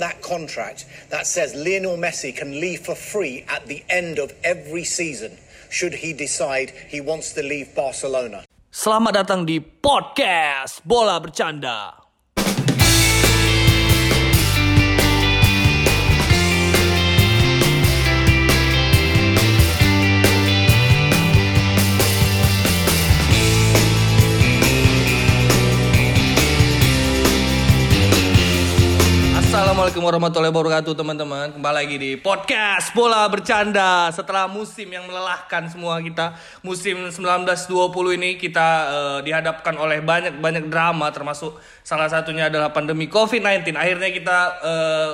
that contract that says Lionel Messi can leave for free at the end of every season should he decide he wants to leave Barcelona. Selamat datang di podcast Bola Bercanda. Assalamualaikum warahmatullahi wabarakatuh teman-teman. Kembali lagi di podcast Bola Bercanda. Setelah musim yang melelahkan semua kita Musim 19-20 ini kita eh, dihadapkan oleh banyak-banyak drama Termasuk salah satunya adalah pandemi COVID-19 Akhirnya kita eh,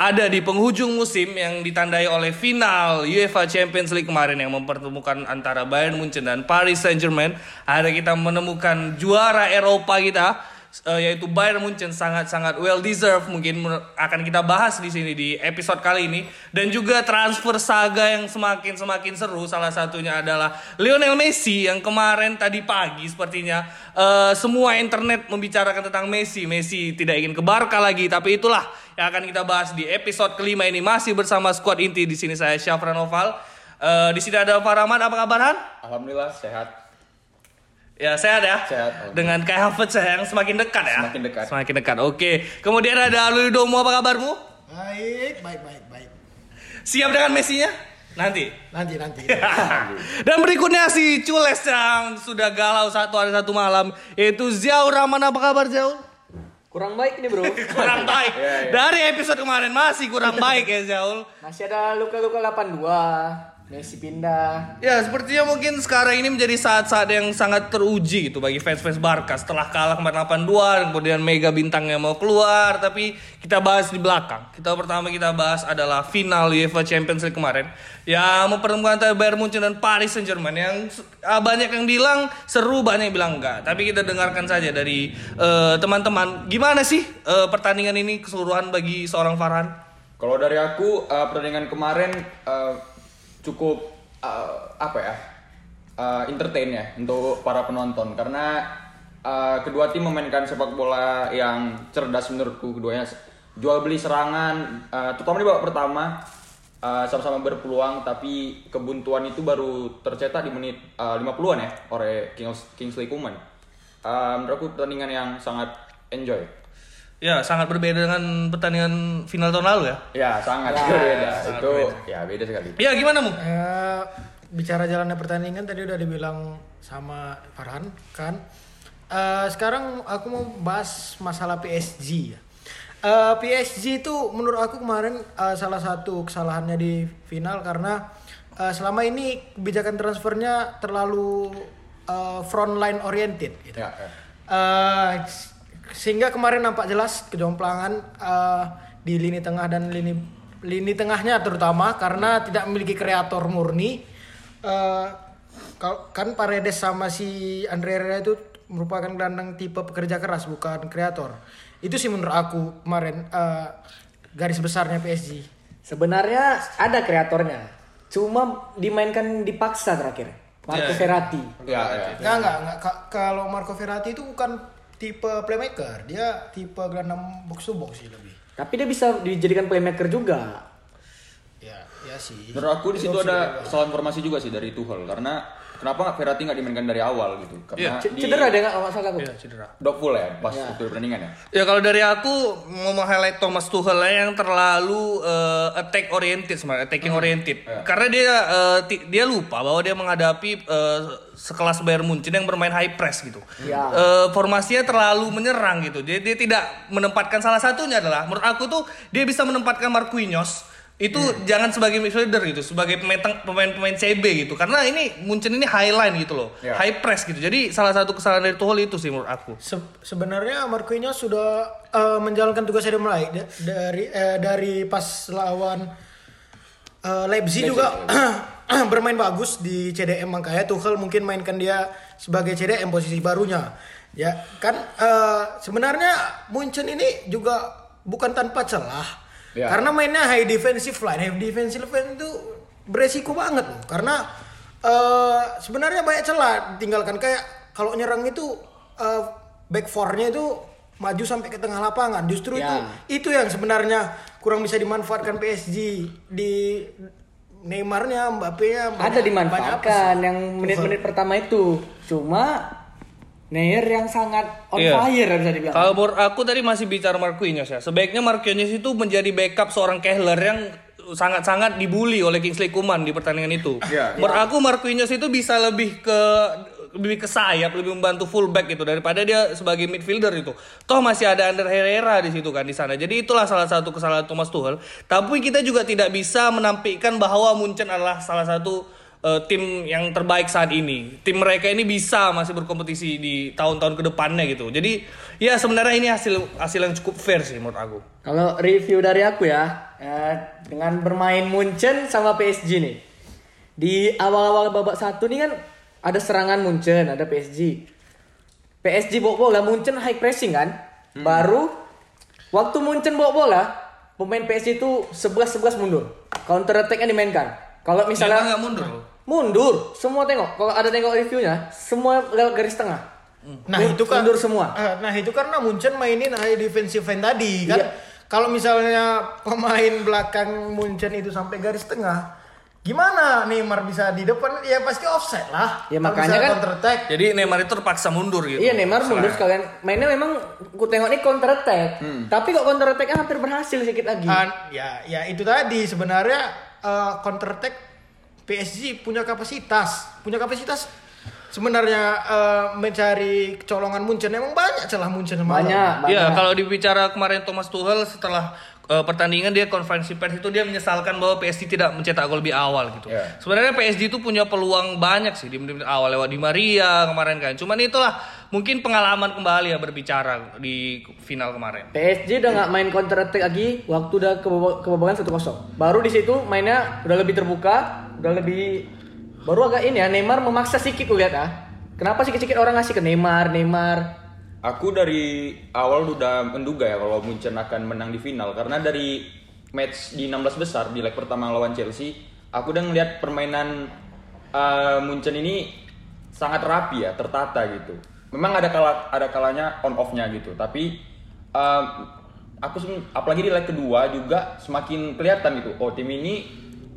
ada di penghujung musim yang ditandai oleh final UEFA Champions League kemarin yang mempertemukan antara Bayern Munchen dan Paris Saint-Germain. Akhirnya kita menemukan juara Eropa kita uh, yaitu Bayern Munchen sangat-sangat well deserved mungkin akan kita bahas di sini di episode kali ini. Dan juga transfer saga yang semakin semakin seru salah satunya adalah Lionel Messi yang kemarin tadi pagi sepertinya uh, semua internet membicarakan tentang Messi. Messi tidak ingin ke Barca lagi tapi itulah yang akan kita bahas di episode kelima ini. Masih bersama squad inti di sini saya Syafran Oval. Uh, di sini ada Faraman apa kabar Han? Alhamdulillah sehat. Ya sehat ya. Sehat. Dengan Kai Havertz yang semakin dekat ya. Semakin dekat. Semakin dekat. Oke. Kemudian ada Alwi Domo apa kabarmu? Baik, baik, baik, baik. Siap dengan Messi-nya? Nanti. Nanti, nanti. Dan berikutnya si Cules yang sudah galau satu hari satu malam yaitu Ziaul Rahman apa kabar Ziaul? Kurang baik nih bro. Kurang baik. Iya, iya. Dari episode kemarin masih kurang baik ya Ziaul. Masih ada luka-luka 82. Messi pindah. Ya sepertinya mungkin sekarang ini menjadi saat-saat yang sangat teruji gitu bagi fans-fans Barca setelah kalah kemarin 8-2 kemudian mega bintangnya mau keluar tapi kita bahas di belakang. Kita pertama kita bahas adalah final UEFA Champions League kemarin yang mempertemukan antara Bayern Munchen dan Paris Saint-Germain yang ah, banyak yang bilang seru banyak yang bilang enggak. Tapi kita dengarkan saja dari eh, teman-teman gimana sih eh, pertandingan ini keseluruhan bagi seorang Farhan? Kalau dari aku eh, pertandingan kemarin eh, cukup eh, apa ya eh, entertain ya untuk para penonton karena eh, kedua tim memainkan sepak bola yang cerdas menurutku keduanya jual beli serangan eh, terutama di babak pertama eh, sama-sama berpeluang tapi kebuntuan itu baru tercetak di menit eh, 50-an ya oleh Kings- Kingsley Coman. Eh, menurut aku pertandingan yang sangat enjoy. Ya sangat berbeda dengan pertandingan final tahun lalu ya. Ya sangat berbeda. itu ya beda sekali. Ya gimana mu? Eh, bicara jalannya pertandingan tadi udah dibilang sama Farhan kan. Eh, sekarang aku mau bahas masalah PSG ya. Eh, PSG itu menurut aku kemarin eh, salah satu kesalahannya di final karena eh, selama ini kebijakan transfernya terlalu eh, frontline oriented gitu. Ya, ya. Eh, sehingga kemarin nampak jelas kejomplangan eh, di lini tengah dan lini lini tengahnya terutama karena tidak memiliki kreator murni. Eh, kal- kan Paredes sama si Andre Herrera itu merupakan gelandang tipe pekerja keras bukan kreator. Itu sih menurut aku kemarin eh, garis besarnya PSG. Sebenarnya ada kreatornya. Cuma dimainkan dipaksa terakhir. Marco Ya. Verratti. Ya, ya. Enggak, enggak, enggak. Ka- Kalau Marco Verratti itu bukan tipe playmaker, dia tipe gelandang box to box sih lebih. Tapi dia bisa dijadikan playmaker juga. Ya, ya sih. Menurut aku di situ ada kesalahan informasi juga sih dari Tuchel karena kenapa nggak Verratti nggak dimainkan dari awal gitu? Karena C- di Cedera dia nggak kalau nggak salah aku. Ya cedera. Doubtful ya pas waktu pertandingan ya. Ya kalau dari aku mau highlight Thomas Tuchel yang terlalu eh, attack oriented sebenarnya, attacking oriented. Karena dia eh, ti- dia lupa bahwa dia menghadapi eh, sekelas Bayern Munchen yang bermain high press gitu. Iya. Eh, formasinya terlalu menyerang gitu. Dia dia tidak menempatkan salah satunya adalah menurut aku tuh dia bisa menempatkan Marquinhos itu jangan sebagai midfielder gitu, sebagai pemain-pemain CB gitu. Karena ini Munchen ini high line gitu loh, Ya. high press gitu. Jadi salah satu kesalahan dari Tuchel itu sih menurut aku. Se- sebenarnya Marquinhos sudah eh, menjalankan tugasnya dengan baik Da- dari eh, dari pas lawan eh, Leipzig juga bermain bagus di CDM makanya Tuchel mungkin mainkan dia sebagai CDM posisi barunya. Ya, kan eh, sebenarnya Munchen ini juga bukan tanpa celah. Ya. Karena mainnya high defensive line, high defensive line itu beresiko banget loh. Karena eh, sebenarnya banyak celah tinggalkan kayak kalau nyerang itu eh, back four-nya itu maju sampai ke tengah lapangan. Justru Ya. itu itu yang sebenarnya kurang bisa dimanfaatkan PSG di Neymarnya, Mbappe-nya Ada dimanfaatkan yang menit-menit pertama itu. Cuma Neuer yang sangat on Iya. fire bisa dibilang. Kalau menurut aku tadi masih bicara Marquinhos ya. Sebaiknya Marquinhos itu menjadi backup seorang Kehler yang sangat-sangat dibully oleh Kingsley Coman di pertandingan itu. Iya. Menurut aku Marquinhos itu bisa lebih ke lebih ke sayap, lebih membantu fullback gitu daripada dia sebagai midfielder itu. Toh masih ada Ander Herrera di situ kan di sana. Jadi itulah salah satu kesalahan Thomas Tuchel. Tapi kita juga tidak bisa menampilkan bahwa Munchen adalah salah satu eh, tim yang terbaik saat ini. Tim mereka ini bisa masih berkompetisi di tahun-tahun ke depannya gitu. Jadi ya sebenarnya ini hasil hasil yang cukup fair sih menurut aku. Kalau review dari aku ya, eh, dengan bermain Munchen sama PSG nih. Di awal-awal babak satu nih kan ada serangan Munchen, ada PSG. PSG bawa bola, Munchen high pressing kan. Baru waktu Munchen bawa bola, pemain PSG itu 11-11 mundur. Counter attack-nya dimainkan. Kalau misalnya nggak mundur mundur, semua tengok. Kalau ada tengok reviewnya, semua lewat garis tengah. Nah Mun- itu kan mundur semua. Eh, Nah itu karena Munchen mainin high defensive end tadi kan. Iya. Kalau misalnya pemain belakang Munchen itu sampai garis tengah, gimana Neymar bisa di depan? Ya pasti offset lah. Ya, makanya kan- counter attack. Jadi Neymar itu terpaksa mundur gitu. Iya Neymar mundur sekalian. Mainnya memang ku tengok nih counter attack. Hmm. Tapi kok counter attack hampir berhasil sedikit lagi. Ah, ya ya itu tadi sebenarnya eh, counter attack PSG punya kapasitas, punya kapasitas sebenarnya eh, mencari kecolongan Munchen emang banyak celah Munchen semalam. banyak, banyak. Iya, kalau dibicara kemarin Thomas Tuchel setelah eh, pertandingan dia konferensi pers itu dia menyesalkan bahwa PSG tidak mencetak gol lebih awal gitu. Iya. Sebenarnya PSG itu punya peluang banyak sih di menit awal lewat Di Maria kemarin kan. Cuman itulah mungkin pengalaman kembali ya berbicara di final kemarin. PSG udah nggak main counter attack lagi waktu udah kebobo- kebobolan 1-0. Baru di situ mainnya udah lebih terbuka, udah lebih baru agak ini ya Neymar memaksa sedikit lu lihat ah. Kenapa sedikit-sedikit orang ngasih ke Neymar, Neymar? Aku dari awal udah menduga ya kalau Munchen akan menang di final karena dari match di 16 besar di leg pertama lawan Chelsea, aku udah ngeliat permainan uh, Munchen ini sangat rapi ya, tertata gitu. Memang ada kala ada kalanya on off-nya gitu, tapi um, aku sem- apalagi di leg kedua juga semakin kelihatan gitu. Oh, tim ini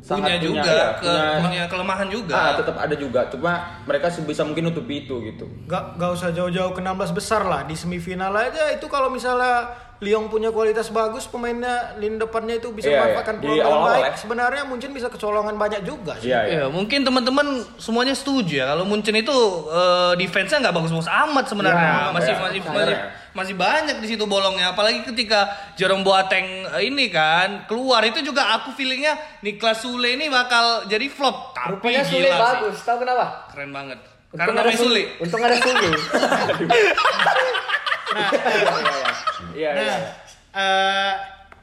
Punya sangat juga ya, ke, punya kelemahan juga. Ah, tetap ada juga, cuma mereka sebisa mungkin nutupi itu gitu. Gak, gak usah jauh-jauh ke 16 besar lah di semifinal aja itu kalau misalnya Lyon punya kualitas bagus pemainnya lini depannya itu bisa Iya, memanfaatkan iya. Di peluang baik ya. sebenarnya mungkin bisa kecolongan banyak juga sih. Iya, iya. Ya, mungkin teman-teman semuanya setuju ya kalau Munchen itu eh, defense-nya nggak bagus-bagus amat sebenarnya. Ya, masih ya, masih benar masih masih banyak di situ bolongnya. Apalagi ketika Jerome Boateng eh, ini kan keluar itu juga aku feelingnya Niklas Sule ini bakal jadi flop. Tapi Rupanya Sule bagus. Tahu kenapa? Keren banget. Untung Karena ada namanya Sule. Untung ada Sule. Iya, iya. Nah, eh,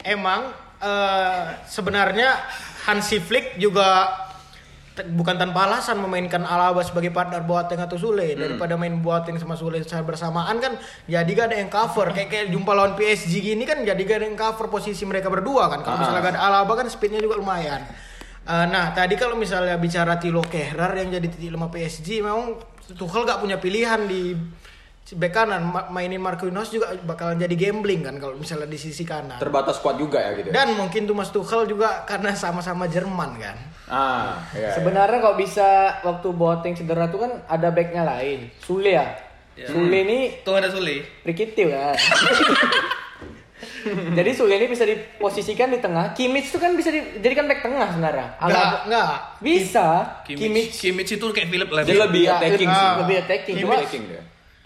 emang eh, sebenarnya Hansi Flick juga bukan tanpa alasan memainkan Alaba sebagai partner Boateng atau Sule. Daripada main Boateng sama Sule secara bersamaan kan jadi gak ada yang cover. Kayak kayak jumpa lawan PSG gini kan jadi gak ada yang cover posisi mereka berdua kan. Kalau misalnya gak ada Alaba kan speednya juga lumayan. Eh, nah tadi kalau misalnya bicara Tilo Kehrer yang jadi titik lemah PSG memang Tuchel gak punya pilihan di bek kanan Ma- mainin Marquinhos juga bakalan jadi gambling kan kalau misalnya di sisi kanan Terbatas kuat juga ya gitu. ya? dan mungkin Thomas Tuchel juga karena sama-sama Jerman kan Ah, iya. iya. Sebenarnya kalau bisa waktu Boateng cedera tuh kan ada backnya lain. Sule ya. Sule ini Tuh ada Sule. Rikitiu kan. Jadi Sule ini bisa diposisikan di tengah. Kimmich tuh kan bisa dijadikan back tengah sebenarnya. Enggak, enggak. Bisa. Kimmich, Kimmich. Kimmich itu kayak Philip Lahm. Dia lebih Ya, attacking lebih- sih. Lebih attacking. Lebih Cuma, attacking dia.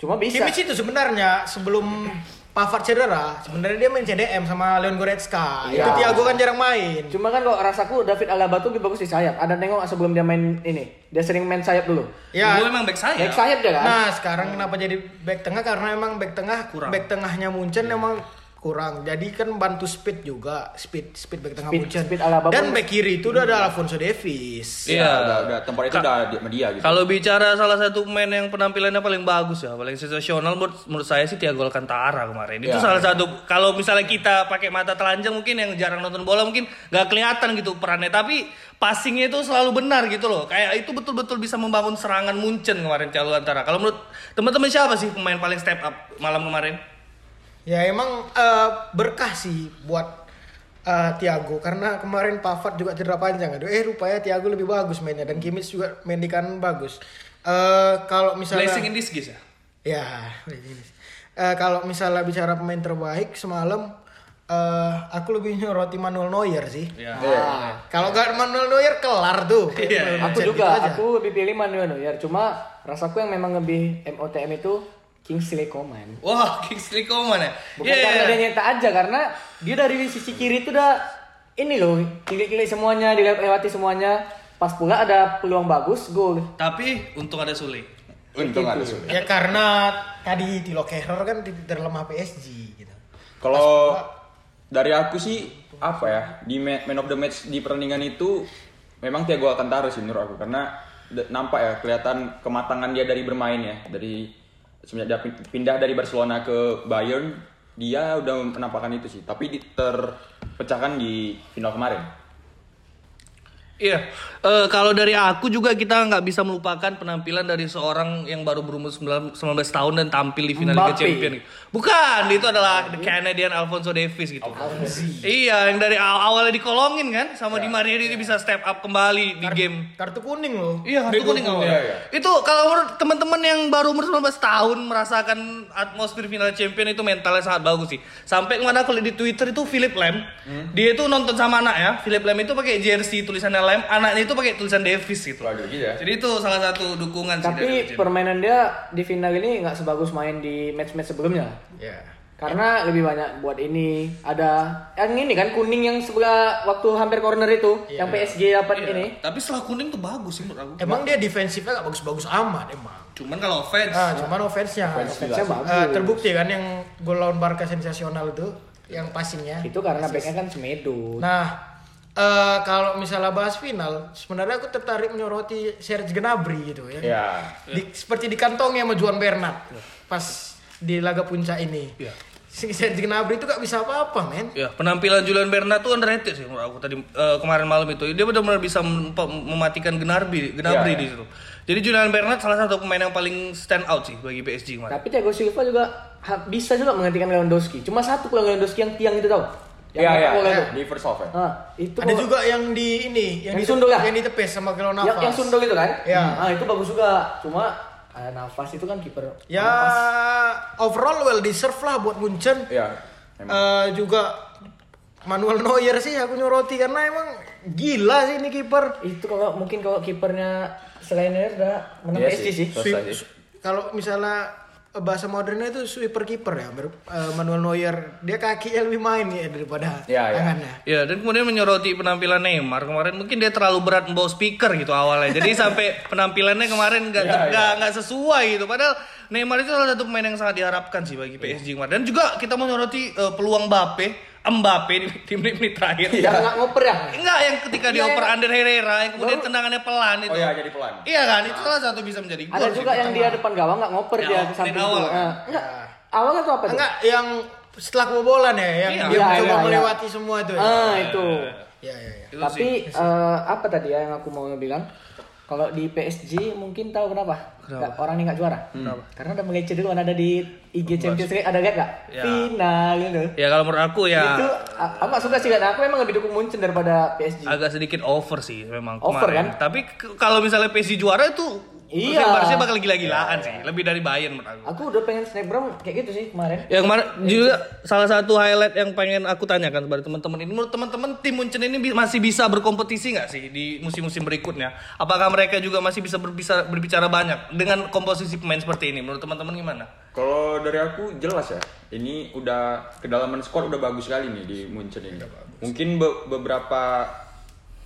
Cuma bisa. Kimmich itu sebenarnya sebelum Pavard cedera, sebenarnya dia main CDM sama Leon Goretzka. Iya. Itu Thiago kan jarang main. Cuma kan kok rasaku David Alaba tuh lebih bagus di sayap. Ada nengok sebelum dia main ini. Dia sering main sayap dulu. Ya. Gue emang back saya. Back sayap dia kan. Nah, sekarang kenapa jadi back tengah karena emang back tengah Kurang. back tengahnya Munchen emang kurang. Jadi kan bantu speed juga, speed speed back tengah Speed- Munchen. speed Alaba Dan pun- back kiri itu udah ada Alfonso Davies. Iya. Iya, udah, udah tempat itu udah di sama dia gitu. Kalau bicara salah satu pemain yang penampilannya paling bagus ya, paling sensasional menurut, menurut saya sih Thiago Alcantara kemarin. Itu Ya. salah satu kalau misalnya kita pakai mata telanjang mungkin yang jarang nonton bola mungkin nggak kelihatan gitu perannya, tapi passingnya itu selalu benar gitu loh. Kayak itu betul-betul bisa membangun serangan Munchen kemarin Thiago Alcantara. Kalau menurut teman-teman siapa sih pemain paling step up malam kemarin? Ya emang eh, berkah sih buat eh, Thiago karena kemarin Pavard juga cedera panjang. Aduh, eh rupanya Thiago lebih bagus mainnya dan Kimmich juga main di kanan bagus. Eh kalau misalnya Blessing in disguise ya. Ya, Eh, kalau misalnya bicara pemain terbaik semalam, eh aku lebih nyoroti Manuel Neuer sih. Ya. Ah, Kalau gak Manuel Neuer kelar tuh. Iya, aku Gitu juga, aja. aku lebih pilih Manuel Neuer. Cuma rasaku yang memang lebih MOTM itu Kingsley Coman. Wah, Kingsley Coman ya. Bukan Iya, karena iya. dia nyetak aja karena dia dari sisi kiri itu udah ini loh, kiri-kiri semuanya, dilewati semuanya. Pas pula ada peluang bagus, gol. Tapi untung ada Sule. Untung ada Gitu. sulit. Ya karena tadi Tilo Kehrer kan di terlemah PSG gitu. Kalau dari aku sih apa ya di ma- man of the match di pertandingan itu memang Thiago Alcantara sih menurut aku karena nampak ya kelihatan kematangan dia dari bermain ya dari semenjak dia pin- pindah dari Barcelona ke Bayern dia udah menampakkan itu sih tapi terpecahkan di final kemarin. Iya, Eh, kalau dari aku juga kita nggak bisa melupakan penampilan dari seorang yang baru berumur 19 19 tahun dan tampil di final Liga Mbappe. Champion. Bukan, itu adalah the Canadian Alfonso Davies gitu. Iya, yang dari aw- awalnya dikolongin kan sama Di Maria dia bisa step up kembali di game. Kartu kuning loh. Iya, kartu kuning awal. Iya, iya. Itu kalau menurut teman-teman yang baru umur 19 tahun merasakan atmosfer final champion itu mentalnya sangat bagus sih. Sampai ke mana aku lihat di Twitter itu Philip Lam, dia itu nonton sama anak ya. Philip Lam itu pakai jersey tulisannya Lam, anaknya itu pakai tulisan Davis gitu. Waduh gitu ya. Jadi itu salah satu dukungan sih dari Tapi permainan dia di final ini nggak sebagus main di match-match sebelumnya. Ya. Karena lebih banyak buat ini ada yang ini kan kuning yang sebelah waktu hampir corner itu yang PSG dapat Iya. ini. Tapi setelah kuning tuh bagus sih menurut aku. Emang dia defensifnya gak bagus-bagus amat emang. Cuman kalau offense Ah, cuman offense-nya. Offense-nya bagus. Eh, terbukti kan yang gol lawan Barca sensasional itu yang passingnya. Itu karena backnya kan Semedo. Nah, eh, kalau misalnya bahas final, sebenarnya aku tertarik menyoroti Serge Gnabry gitu ya. Ya. Di- seperti dikantongnya sama Juan Bernat pas di laga puncak ini. Iya. Si Serge Gnabry itu gak bisa apa-apa, men. Ya, penampilan Julian Bernat tuh underrated sih menurut aku tadi eh, kemarin malam itu. Dia benar-benar bisa mem- mematikan Gnabry, Gnabry Iya, di situ. Jadi Julian Bernat salah satu pemain yang paling stand out sih bagi PSG kemarin. Tapi Thiago Silva juga bisa juga menggantikan Lewandowski. Cuma satu pulang Lewandowski yang tiang itu tau. Iya ya. itu. Di first half ya. Ah, itu Ada kalau- juga yang di ini, Yang di- disundul ya? Yang ditepis sama Kilo Navas. yang, yang sundul itu kan? Ya. Ah, itu bagus juga. Cuma ada nafas itu kan kiper. Ya, Nafas. overall well deserve lah buat Munchen. Iya. Emang. Eh, juga Manuel Neuer sih aku nyoroti karena emang gila sih ini kiper. Itu kalau mungkin kalau kipernya selain Neuer udah menang Iya PSG sih. Sih. Kalau misalnya bahasa modernnya itu sweeper kiper ya, Ber- eh, Manuel Neuer. Dia kakinya lebih main ya daripada Ya, ya. tangannya. Ya dan kemudian menyoroti penampilan Neymar kemarin mungkin dia terlalu berat membawa speaker gitu awalnya. Jadi sampai penampilannya kemarin nggak Ya, nggak ya. nggak sesuai gitu. Padahal Neymar itu salah satu pemain yang sangat diharapkan sih bagi PSG kemarin. Dan juga kita menyoroti eh, peluang Mbappe, Mbappe di, di menit-menit terakhir. Yang nggak ngoper ya? Enggak yang ketika Iya, dioper iya. Ander Herrera yang kemudian tendangannya pelan itu. Oh iya jadi pelan. Iya kan itu salah satu bisa menjadi gol. Ada juga yang dia depan gawang nggak ngoper Ya, dia awal- ke samping menit awal itu. Ah, enggak. Awalnya tuh apa tuh? Enggak, yang setelah kebobolan ya, yang Iya. dia Iya, coba iya, iya. melewati semua itu. Ya. Ah, itu. Ya, ya, ya. Tapi eh, apa tadi ya yang aku mau bilang? Kalau di PSG mungkin tahu kenapa? Nggak- orang ini nggak juara. Karena ada mengece dulu kan ada di IG Champions League ada nggak? Ya. Final gitu. Ya kalau menurut aku ya Itu a- aku suka sih kan. Aku emang lebih dukung Munchen daripada PSG. agak sedikit over sih memang Over, kemarin. kan? Tapi kalau misalnya PSG juara itu Iya. musim Barca bakal gila-gilaan sih, lebih dari Bayern menurut aku. Aku udah pengen snapgram kayak gitu sih kemarin. Ya kemarin juga salah satu highlight yang pengen aku tanyakan kepada teman-teman ini, menurut teman-teman tim Munchen ini masih bisa berkompetisi nggak sih di musim-musim berikutnya? Apakah mereka juga masih bisa berbisa, berbicara banyak dengan komposisi pemain seperti ini? Menurut teman-teman gimana? Kalau dari aku jelas ya, ini udah kedalaman skor udah bagus sekali nih di Munchen ini. Mungkin be- beberapa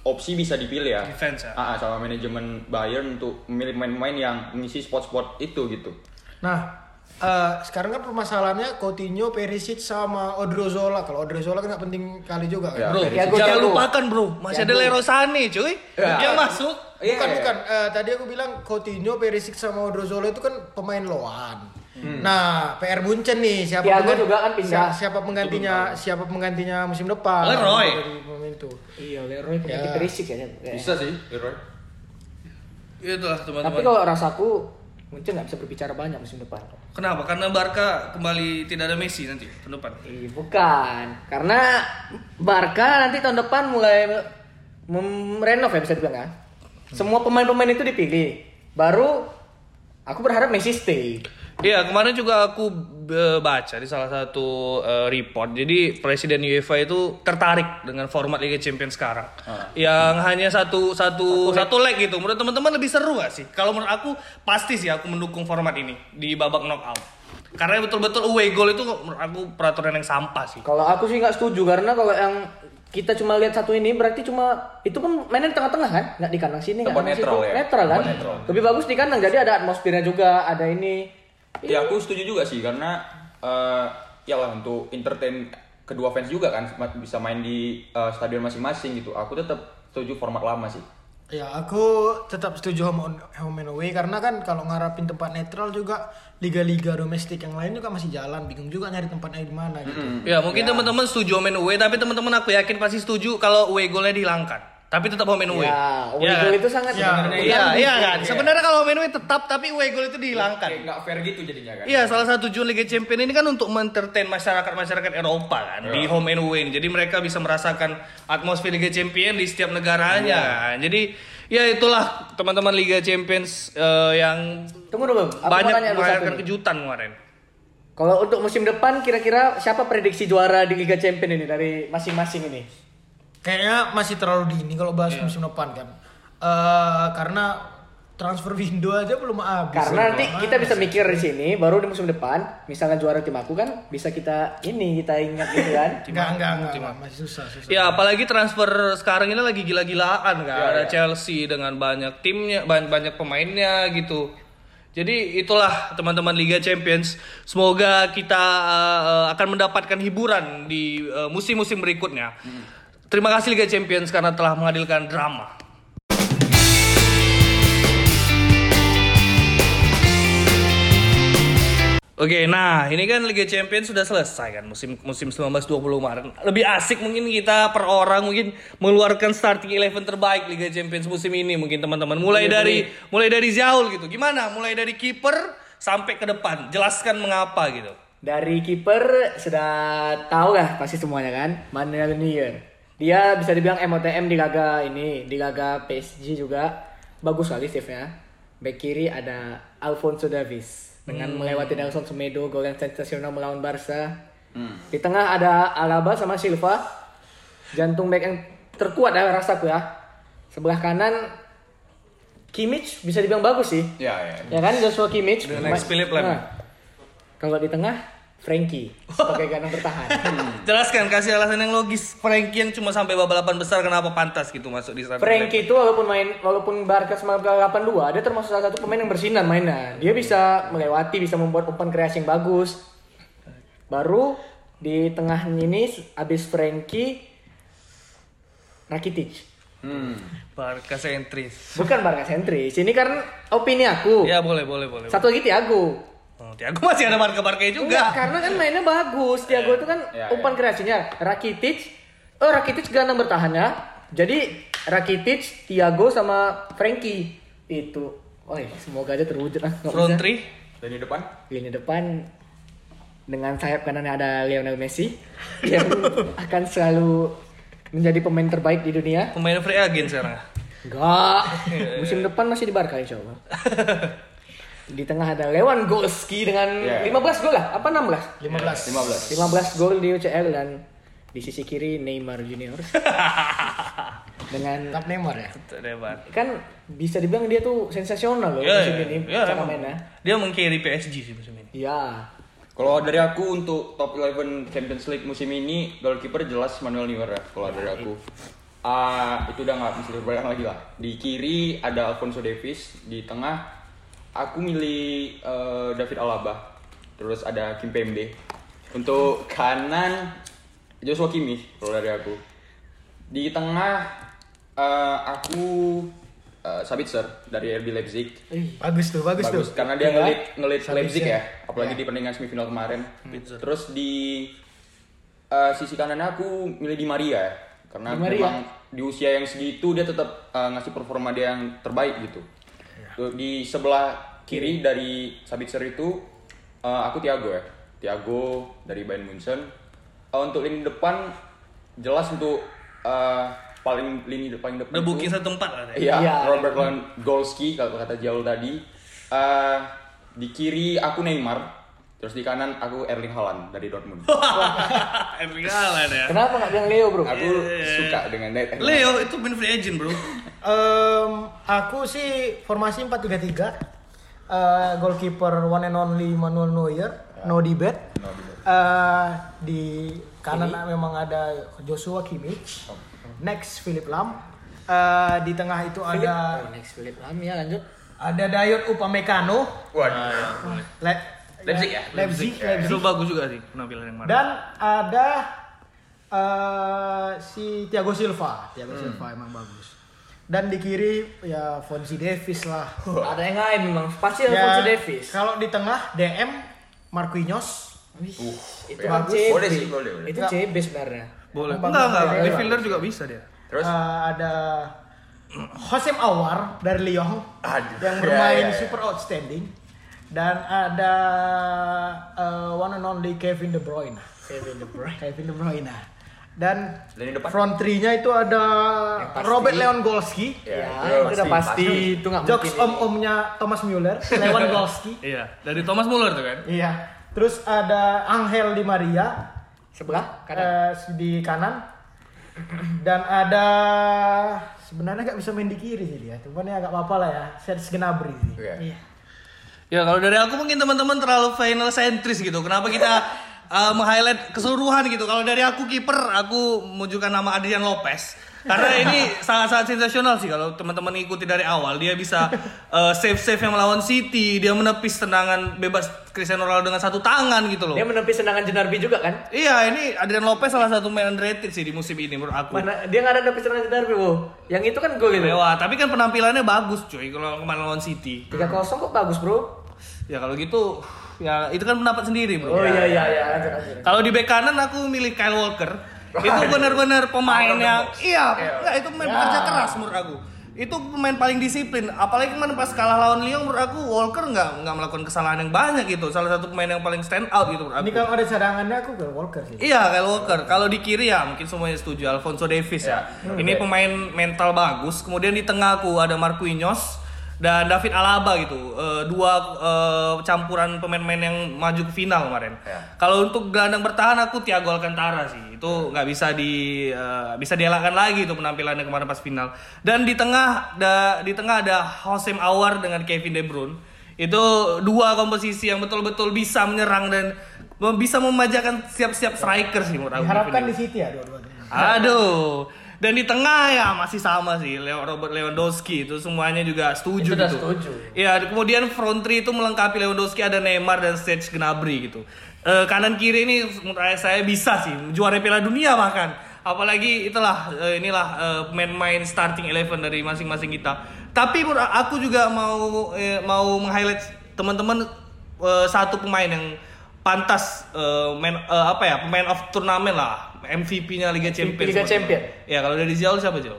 opsi bisa dipilih ya. Defense ya. Ah, ah, sama manajemen Bayern untuk memilih pemain-pemain yang mengisi spot-spot itu gitu. Nah, eh, sekarang kan permasalahannya Coutinho, Perisic sama Odriozola. Kalau Odriozola kan nggak penting kali juga kan. Ya. Bro, Thiago, jangan Thiago. lupakan bro, masih ada Leroy Sané cuy, Ya. yang masuk. Iya, bukan iya. bukan Eh, tadi aku bilang Coutinho, Perisic sama Odriozola itu kan pemain loan. Nah, PR Munchen nih siapa Thiago juga kan pindah. siapa, siapa penggantinya siapa penggantinya musim depan? Leroy. Dari pemain itu. Iya, Leroy pengganti Ya. Perisic ya. Bisa sih, Leroy. Itulah teman-teman. Tapi kalau rasaku Munchen nggak bisa berbicara banyak musim depan. Kenapa? Karena Barca kembali tidak ada Messi nanti tahun depan. Ih, bukan. Karena Barca nanti tahun depan mulai merenov ya bisa dibilang kan. Semua pemain-pemain itu dipilih. Baru aku berharap Messi stay. Iya, kemarin juga aku baca di salah satu eh, report. Jadi presiden UEFA itu tertarik dengan format Liga Champions sekarang. Yang hanya satu satu satu leg gitu. Menurut teman-teman lebih seru gak sih? Kalau menurut aku pasti sih aku mendukung format ini di babak knockout. Karena betul-betul away goal itu menurut aku peraturan yang sampah sih. Kalau aku sih nggak setuju karena kalau yang kita cuma lihat satu ini berarti cuma itu kan mainnya di tengah-tengah kan nggak di kanan sini nggak Tempat kanan situ. netral ya? netral kan netral. lebih bagus di kanan jadi ada atmosfernya juga ada ini Ya aku setuju juga sih karena eh ya lah untuk entertain kedua fans juga kan bisa main di eh, stadion masing-masing gitu. Aku tetap setuju format lama sih. Ya, aku tetap setuju home, on- home and away karena kan kalau ngarapin tempat netral juga liga-liga domestik yang lain juga masih jalan, bingung juga nyari tempatnya di mana gitu. Ya, mungkin teman-teman setuju home and away, tapi teman-teman aku yakin pasti setuju kalau away goalnya dihilangkan. Tapi tetap home and away. ya Iya Owe kan? itu sangat Ya, sebenarnya Iya, iya kan. Sebenarnya kalau home and away tetap, tapi away goal itu dihilangkan. Kayak nggak fair gitu jadinya kan. Iya, salah satu tujuan Liga Champions ini kan untuk mentertain masyarakat-masyarakat Eropa kan di home and away. Jadi mereka bisa merasakan atmosfer Liga Champions di setiap negaranya. kan. Jadi ya itulah teman-teman Liga Champions eh, yang tunggu dulu aku banyak nih. kejutan kemarin. kalau untuk musim depan kira-kira siapa prediksi juara di Liga Champions ini dari masing-masing ini Kayaknya masih terlalu dini kalau bahas musim depan kan. Eh karena transfer window aja belum habis. karena nanti kita bisa mikir di sini baru di musim depan misalkan juara tim aku kan bisa kita ini kita ingat gitu kan Enggak, enggak, enggak, enggak, masih susah, susah. Ya apalagi transfer sekarang ini lagi gila-gilaan kan. Ya, Ada ya. Chelsea dengan banyak timnya, banyak, banyak pemainnya gitu. Jadi itulah teman-teman Liga Champions. Semoga kita uh, akan mendapatkan hiburan di uh, musim-musim berikutnya. Terima kasih Liga Champions karena telah menghadirkan drama. Oke, nah ini kan Liga Champions sudah selesai kan musim musim 19-20 kemarin. Lebih asik mungkin kita per orang mungkin mengeluarkan starting eleven terbaik Liga Champions musim ini mungkin teman-teman. Mulai dari mulai dari Zaul gitu. Gimana? Mulai dari kiper sampai ke depan. Jelaskan mengapa gitu. dari kiper sudah tahu lah pasti semuanya kan Manuel Neuer dia bisa dibilang MOTM di laga ini di laga PSG juga. Bagus kali save-nya. Back kiri ada Alfonso Davies dengan melewati Nelson Semedo gol yang sensasional melawan Barca. Di tengah ada Alaba sama Silva. Jantung back yang terkuat ya rasaku ya. Sebelah kanan Kimmich bisa dibilang bagus sih. Ya ya. ya kan Joshua Kimmich. The next Philip Lam. Nah, kalau di tengah Frankie sebagai gelandang bertahan Jelaskan kasih alasan yang logis. Frankie yang cuma sampai babak 8 besar kenapa pantas gitu masuk di starting eleven? Frankie itu walaupun main walaupun Barca sama 82 dia termasuk salah satu pemain yang bersinar mainnya dia bisa melewati bisa membuat umpan kreasi yang bagus baru di tengah ini abis Frankie Rakitic Hmm. Barca sentris. bukan Barca sentris ini kan opini aku Ya boleh boleh boleh. satu lagi Thiago Tiago masih ada Barca-Barca Enggak, juga. karena kan mainnya bagus. Thiago itu kan Ya, umpan kreasinya. Rakitic, oh Rakitic gelandang bertahannya. Jadi Rakitic, Thiago sama Frankie itu. Oh, semoga aja terwujud lah. Front three. Dan di depan Lini depan dengan sayap kanannya ada Lionel Messi yang akan selalu menjadi pemain terbaik di dunia. Pemain free agent sekarang. Enggak. Musim depan masih di Barca insya Allah. Di tengah ada Lewandowski dengan Ya. 15 gol lah, apa 16? 15. 15. 15 gol di UCL dan di sisi kiri Neymar Junior. Dengan Tetap Neymar ya. Debat. kan bisa dibilang dia tuh sensasional loh Ya, musim ya, ini ya, cara mainnya. Dia meng-carry PSG sih musim ini. Iya. Kalau dari aku untuk top 11 Champions League musim ini goalkeeper jelas Manuel Neuer ya. Kalau dari aku. Ah, itu udah nggak bisa dibayang lagi lah. Di kiri ada Alfonso Davies, di tengah aku milih eh, David Alaba. Terus ada Kim Pembe. Untuk kanan Joshua Kimmich kalau dari aku. Di tengah eh, aku eh, Sabitzer dari RB Leipzig. Bagus tuh, bagus, Bagus tuh. karena dia Ya. ngelit ngelit Sabitzer. Leipzig ya, apalagi di pertandingan semifinal kemarin. Terus di eh, sisi kanan aku milih Di Maria ya. Karena Di Maria. memang di usia yang segitu dia tetap eh, ngasih performa dia yang terbaik gitu. Tuh, Di sebelah kiri dari Sabitzer itu eh, aku Thiago ya. Thiago dari Bayern Munchen. Eh, untuk lini depan jelas untuk eh, paling lini depan depan Udah itu- booking satu tempat lah. deh. Iya, Iya. Robert Lewandowski kalau kata Jaul tadi. Eh, di kiri aku Neymar, terus di kanan aku Erling Haaland dari Dortmund. Erling Haaland ya. Kenapa nggak bilang Leo bro? Aku suka dengan Net. Leo itu main free agent bro. Em, aku sih formasi 4-3-3. Eh, goalkeeper one and only Manuel Neuer, no debate. Eh, di kanan memang ada Joshua Kimmich. Next Philip Lam. Eh, di tengah itu ada Oh, next Philip Lam ya lanjut. ada Dayot Upamecano. Waduh. Le- Leipzig ya? Leipzig, Itu Leipzig. bagus juga sih penampilan yang kemarin. Dan ada eh, si Thiago Silva. Thiago Hmm. Silva emang bagus. Dan di kiri ya Fonzie Davis lah. Ada yang lain memang pasti Ya, Alfonso Davis. Kalau di tengah DM Marquinhos. Wih, itu ya. CB. Boleh sih, boleh, boleh. Itu CB sebenarnya. Boleh. Bagus, Enggak, enggak. bagus. Midfielder juga bisa dia. Terus Eh, ada Hosem Awar dari Lyon Aduh. yang Ya, bermain ya, ya. super outstanding. Dan ada eh, one and only Kevin De Bruyne. Kevin De Bruyne. Kevin De Bruyne. Dan Lini depan? front three-nya itu ada pasti. Robert Lewandowski. Ya, itu itu udah pasti itu nggak Jokes mungkin. om-omnya Thomas Muller, Lewandowski. Iya, dari Thomas Muller tuh kan. Iya. Terus ada Angel Di Maria Sebelah kanan. eh, di kanan. Dan ada sebenarnya nggak bisa main di kiri sih dia. Cuman ya nggak apa-apa lah ya. Serge Gnabry sih. Iya. Iya. Ya kalau dari aku mungkin teman-teman terlalu final sentris gitu. Kenapa kita uh, meng-highlight keseluruhan gitu. Kalau dari aku kiper, aku menunjukkan nama Adrian Lopez. Karena ini sangat-sangat sensasional sih kalau teman-teman ikuti dari awal. Dia bisa uh, save-save yang melawan City, dia menepis tendangan bebas Cristiano Ronaldo dengan satu tangan gitu loh. Dia menepis tendangan Jenarbi juga kan? Iya, ini Adrian Lopez salah satu main underrated sih di musim ini menurut aku. Mana dia nggak ada menepis tendangan Jenarbi, Bu. Yang itu kan gol itu. Lewat, tapi kan penampilannya bagus cuy kalau kemarin lawan City. 3-0 kok bagus, Bro. Ya kalau gitu, ya itu kan pendapat sendiri bro. Oh iya iya iya. Kalau di bek kanan aku milih Kyle Walker. itu benar-benar pemain yang iya, enggak, itu pemain pekerja keras menurut aku. Itu pemain paling disiplin. Apalagi kemarin pas kalah lawan Lyon menurut aku Walker nggak nggak melakukan kesalahan yang banyak gitu. Salah satu pemain yang paling stand out gitu menurut Ini aku. kalau ada cadangannya aku ke Walker sih. Iya, Kyle Walker. Kalau di kiri ya mungkin semuanya setuju Alfonso Davis ya. Ini pemain mental bagus. Kemudian di tengah aku ada Marquinhos dan David Alaba gitu. Eh, dua eh, campuran pemain-pemain yang maju ke final kemarin. Ya. Kalau untuk gelandang bertahan aku Thiago Alcantara sih. Itu nggak bisa di eh, bisa dielakkan lagi itu penampilannya kemarin pas final. Dan di tengah da, di tengah ada Hosem Awar dengan Kevin De Bruyne. Itu dua komposisi yang betul-betul bisa menyerang dan bisa memajakan siap-siap striker sih menurut aku. Diharapkan di City ya dua-duanya. Aduh. Dan di tengah ya masih sama sih Leo Robert Lewandowski itu semuanya juga setuju Itu gitu. setuju. Iya, kemudian front three itu melengkapi Lewandowski ada Neymar dan Serge Gnabry gitu. Eh, kanan kiri ini menurut saya bisa sih juara Piala Dunia bahkan. Apalagi itulah eh, inilah eh, pemain-pemain starting eleven dari masing-masing kita. Tapi aku juga mau eh, mau meng-highlight teman-teman eh, satu pemain yang pantas eh, main eh, apa ya pemain of turnamen lah MVP-nya Liga Champions. Liga Champion. Ya kalau dari Jaul siapa Jaul?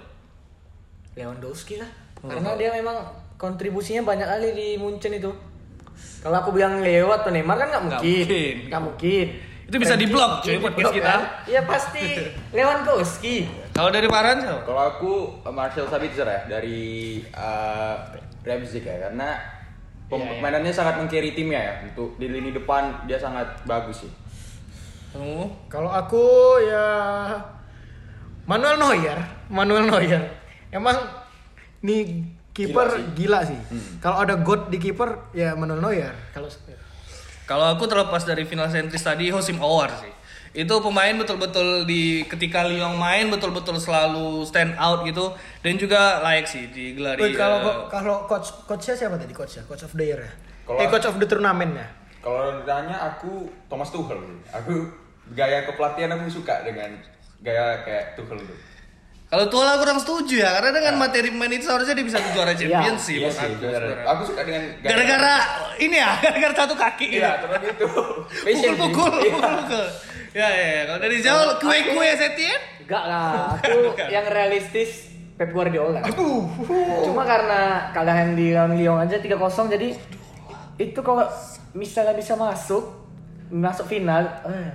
Lewandowski lah. Karena dia memang kontribusinya banyak kali di Munchen itu. Kalau aku bilang Leo atau Neymar kan nggak Nggak mungkin. mungkin. Nggak mungkin. Itu bisa Frankie di-block, cuy, podcast kita. kan? Iya pasti Lewandowski. Kalau dari Paran? Kalau aku uh, Marcel Sabitzer ya dari uh, Leipzig ya karena permainannya sangat mengcarry timnya ya untuk di lini depan dia sangat bagus sih. Kamu? Kalau aku ya Manuel Neuer, Manuel Neuer. Emang nih kiper gila sih. Kalau ada god di kiper ya Manuel Neuer. Kalau Kalau aku terlepas dari final sentris tadi Hosim Awar sih. Itu pemain betul-betul di ketika Lyon main betul-betul selalu stand out gitu dan juga layak sih digelari. Wih, kalau eh, kalau coach coachnya siapa tadi coachnya? Coach of the year ya? Kalau- eh coach of the turnamen ya? Kalau ditanya aku Thomas Tuchel. Aku gaya kepelatihan aku suka dengan gaya kayak Tuchel itu. kalau Tuala aku kurang setuju ya karena dengan materi pemain itu seharusnya dia bisa juara Champions sih Iya sih, aku. Aku suka dengan Gara-gara ini ya, gara-gara satu kaki gitu. Iya, terus itu. Pukul-pukul, Iya. pukul-pukul. Ya, ya, ya. Kalau dari jauh kue-kue Setien? Enggak lah. Aku yang realistis Pep Guardiola. Cuma karena kalahan di lawan Lyon aja 3-0 jadi itu kalau misalnya bisa masuk masuk final eh.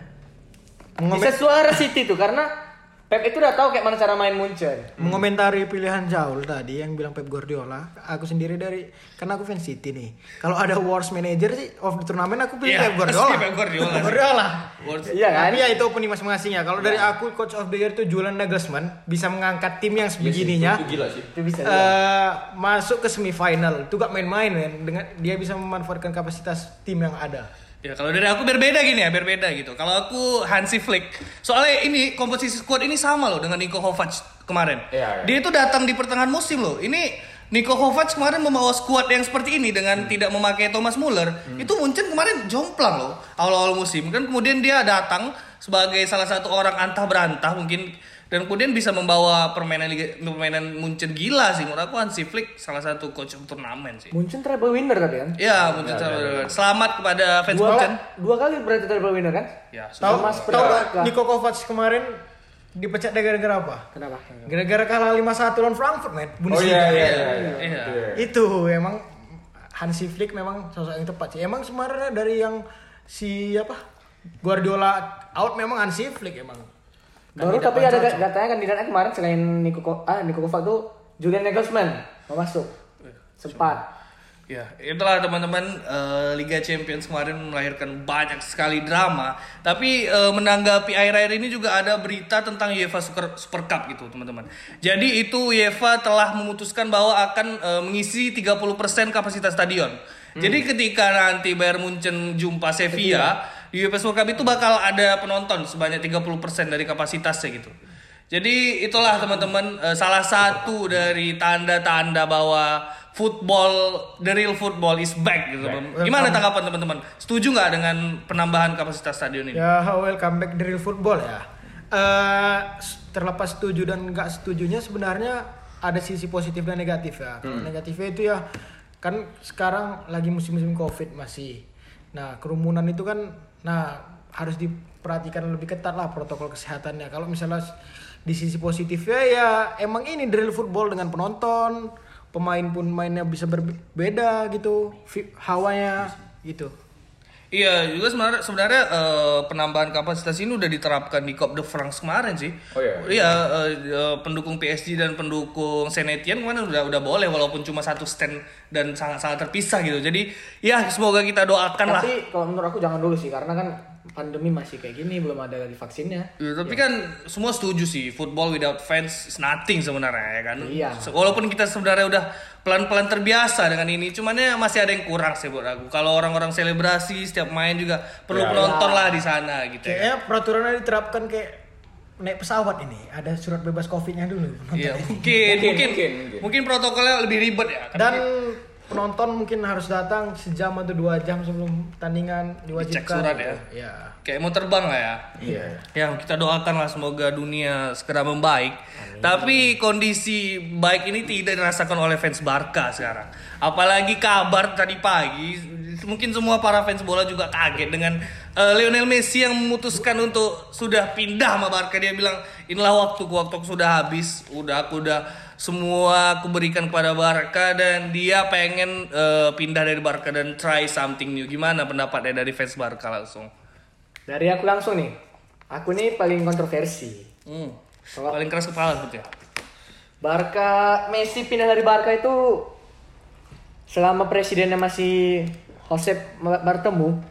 bisa suara City tuh karena Pep itu udah tahu kayak mana cara main Munchen Mengomentari pilihan Jaul tadi yang bilang Pep Guardiola, aku sendiri dari karena aku fans City nih. Kalau ada worst manager sih of the tournament aku pilih Iya, Pep Guardiola. Pep Guardiola. Guardiola. Iya kan Tapi ya itu opini masing-masing ya. Kalau dari aku coach of the year itu Julian Nagelsmann bisa mengangkat tim yang sebegininya. Itu gila sih. itu bisa eh, masuk ke semifinal itu gak main-main dengan dia bisa memanfaatkan kapasitas tim yang ada Ya kalau dari aku berbeda gini ya, berbeda gitu. Kalau aku Hansi Flick, soalnya ini komposisi squad ini sama loh dengan Niko Kovac kemarin. Iya, iya. Dia itu datang di pertengahan musim loh. Ini Niko Kovac kemarin membawa squad yang seperti ini dengan tidak memakai Thomas Muller. Itu Munchen kemarin jomplang loh awal-awal musim. Kan kemudian dia datang sebagai salah satu orang antah berantah mungkin dan kemudian bisa membawa permainan Liga, permainan Munchen gila sih. Menurut aku Hansi Flick salah satu coach turnamen sih. Munchen treble winner tadi kan? Ya, Munchen selamat kepada fans dua, Munchen. dua kali berarti treble winner kan? Ya, tahu seperti tahu. Niko Kovac kemarin dipecat gara-gara apa? Kenapa? Gara-gara kalah 5-1 lawan Frankfurt men. Oh Bundesliga. iya iya. Iya. Iya. itu emang Hansi Flick memang sosok yang tepat sih. Emang sebenarnya dari yang si apa Guardiola out memang Hansi Flick emang baru tapi ada katanya kandidatnya kemarin selain Niko Ko- ah Niko Kovac tuh Julian Nagelsmann mau masuk sempat Ya, itulah teman-teman eh, Liga Champions kemarin melahirkan banyak sekali drama. Tapi eh, menanggapi akhir-akhir ini juga ada berita tentang UEFA Super, Super Cup gitu, teman-teman. Jadi itu UEFA telah memutuskan bahwa akan eh, mengisi 30% kapasitas stadion. Jadi ketika nanti Bayern Munchen jumpa Sevilla, di UEFA Super Cup itu bakal ada penonton sebanyak 30% dari kapasitasnya gitu. Jadi itulah teman-teman eh, salah satu dari tanda-tanda bahwa football the real football is back gitu. Gimana tanggapan teman-teman? Setuju nggak dengan penambahan kapasitas stadion ini? Ya, welcome back the real football ya. Eh, terlepas setuju dan nggak setujunya sebenarnya ada sisi positif dan negatif ya. Kalau negatifnya itu ya kan sekarang lagi musim-musim covid masih. Nah kerumunan itu kan, nah harus diperhatikan lebih ketat lah protokol kesehatannya. Kalau misalnya di sisi positifnya ya emang ini real football dengan penonton, pemain pun mainnya bisa berbeda gitu, hawanya gitu. Iya, juga sebenarnya sebenarnya eh, penambahan kapasitas ini udah diterapkan di Coupe de France kemarin sih. Oh iya? Iya, eh, eh, pendukung PSG dan pendukung Saint Etienne kemarin udah udah boleh walaupun cuma satu stand dan sangat-sangat terpisah gitu. Jadi ya semoga kita doakan lah. tapi kalau menurut aku jangan dulu sih karena kan pandemi masih kayak gini belum ada lagi vaksinnya Ya, tapi kan semua setuju sih football without fans is nothing sebenarnya ya kan. Iya. Walaupun kita sebenarnya udah pelan-pelan terbiasa dengan ini, cuman ya masih ada yang kurang sih buat aku. Kalau orang-orang selebrasi setiap main juga perlu Ya. penonton lah di sana gitu ya. Kayaknya peraturannya diterapkan kayak naik pesawat ini. Ada surat bebas covidnya dulu. Iya, mungkin, Mungkin, mungkin, mungkin, mungkin, mungkin. protokolnya lebih ribet ya. karena Dan penonton mungkin harus datang sejam atau dua jam sebelum tandingan diwajibkan. surat ya. Ya. Kayak mau terbang lah ya. Iya. Ya kita doakan lah semoga dunia segera membaik. Tapi kondisi baik ini tidak dirasakan oleh fans Barca sekarang. Apalagi kabar tadi pagi, mungkin semua para fans bola juga kaget dengan eh, Lionel Messi yang memutuskan untuk sudah pindah sama Barca. Dia bilang inilah waktuku, waktuku sudah habis, udah aku udah semua aku berikan kepada Barca dan dia pengen eh, pindah dari Barca dan try something new. Gimana pendapatnya dari fans Barca langsung? Dari aku langsung nih. Aku nih paling kontroversi. Hmm. Kalau- Paling keras kepala sebetulnya. Barca Messi pindah dari Barca itu selama presidennya masih Josep Bartemu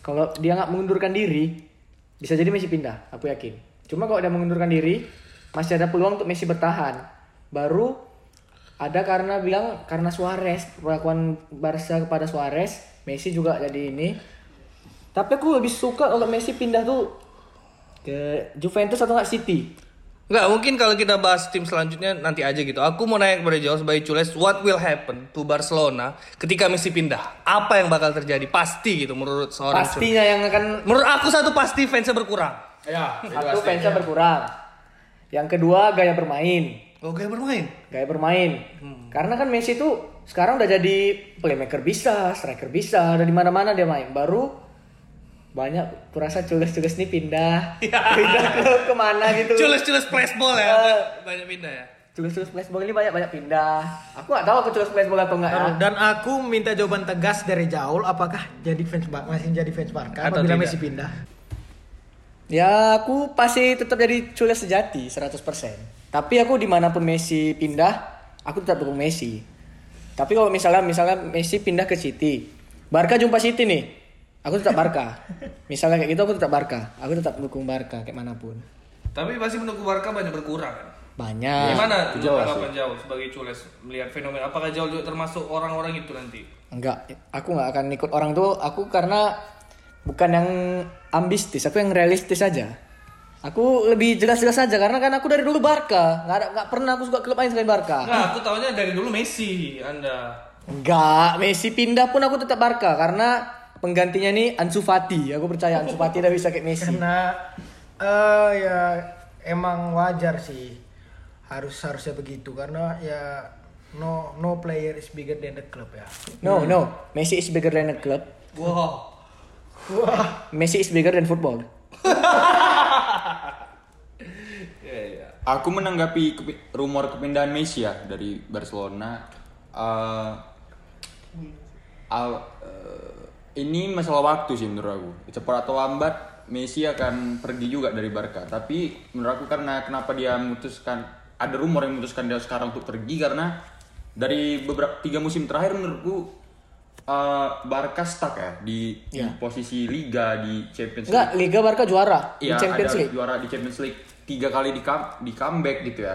kalau dia nggak mengundurkan diri bisa jadi Messi pindah aku yakin. Cuma kalau dia mengundurkan diri masih ada peluang untuk Messi bertahan. Baru ada karena bilang karena Suarez perlakuan Barca kepada Suarez Messi juga jadi ini tapi aku lebih suka kalau Messi pindah tuh ke Juventus atau nggak City Enggak, mungkin kalau kita bahas tim selanjutnya nanti aja gitu. Aku mau nanya kepada Jawa sebagai Cules, what will happen to Barcelona ketika Messi pindah? Apa yang bakal terjadi? Pasti gitu menurut seorang Cules. pastinya yang akan Menurut aku satu pasti fansnya berkurang. Ya, Satu fansnya berkurang. Yang kedua gaya bermain. Oh, gaya bermain. Gaya bermain. Karena kan Messi itu sekarang udah jadi playmaker bisa, striker bisa, udah di mana-mana dia main. Baru banyak kurasa cules-cules nih pindah. pindah ke ke mana gitu. Cules-cules flashball ya, Eh. banyak pindah ya. Culus-culus flashball ini banyak-banyak pindah. Aku nggak tahu aku culus flashball atau enggak ya. Dan aku minta jawaban tegas dari Jaul apakah jadi fans Bar- masih jadi fans Barca Atau apabila tidak. Messi pindah? Ya aku pasti tetap jadi culus sejati 100%. Tapi aku di mana pun Messi pindah, aku tetap dukung Messi. Tapi kalau misalnya misalnya Messi pindah ke City, Barca jumpa City nih, aku tetap Barca. misalnya kayak gitu aku tetap Barca. Aku tetap dukung Barca kayak mana pun. Tapi pasti pendukung Barca banyak berkurang kan. Banyak. Gimana tanggapan jauh sebagai Cules melihat fenomena? Apakah jauh juga termasuk orang-orang itu nanti? Enggak, aku nggak akan ikut orang tuh. Aku karena bukan yang ambistis, aku yang realistis aja. Aku lebih jelas-jelas aja karena kan aku dari dulu Barca, nggak ada nggak pernah aku suka klub lain selain Barca. Nah, aku tahunya dari dulu Messi Anda. Enggak, Messi pindah pun aku tetap Barca karena penggantinya nih Ansu Fati. Aku percaya Ansu Fati udah bisa kayak Messi. Karena eh ya emang wajar sih harus harusnya begitu karena ya no no player is bigger than the club ya. No, no, Messi is bigger than a club. Wow. Wah, Messi is bigger than football. Iya, iya. Aku menanggapi kepi- rumor kepindahan Messi ya dari Barcelona. eh, al- eh, ini masalah waktu sih menurut aku. Cepat atau lambat Messi akan pergi juga dari Barca. Tapi menurut aku karena kenapa dia memutuskan ada rumor yang memutuskan dia sekarang untuk pergi karena dari beberapa tiga musim terakhir menurutku eh, Barca stuck ya di, di Ya. posisi Liga di Champions League. Enggak, Liga Barca juara di Iya, Champions ada League. juara di Champions League tiga kali di, come- di comeback gitu ya.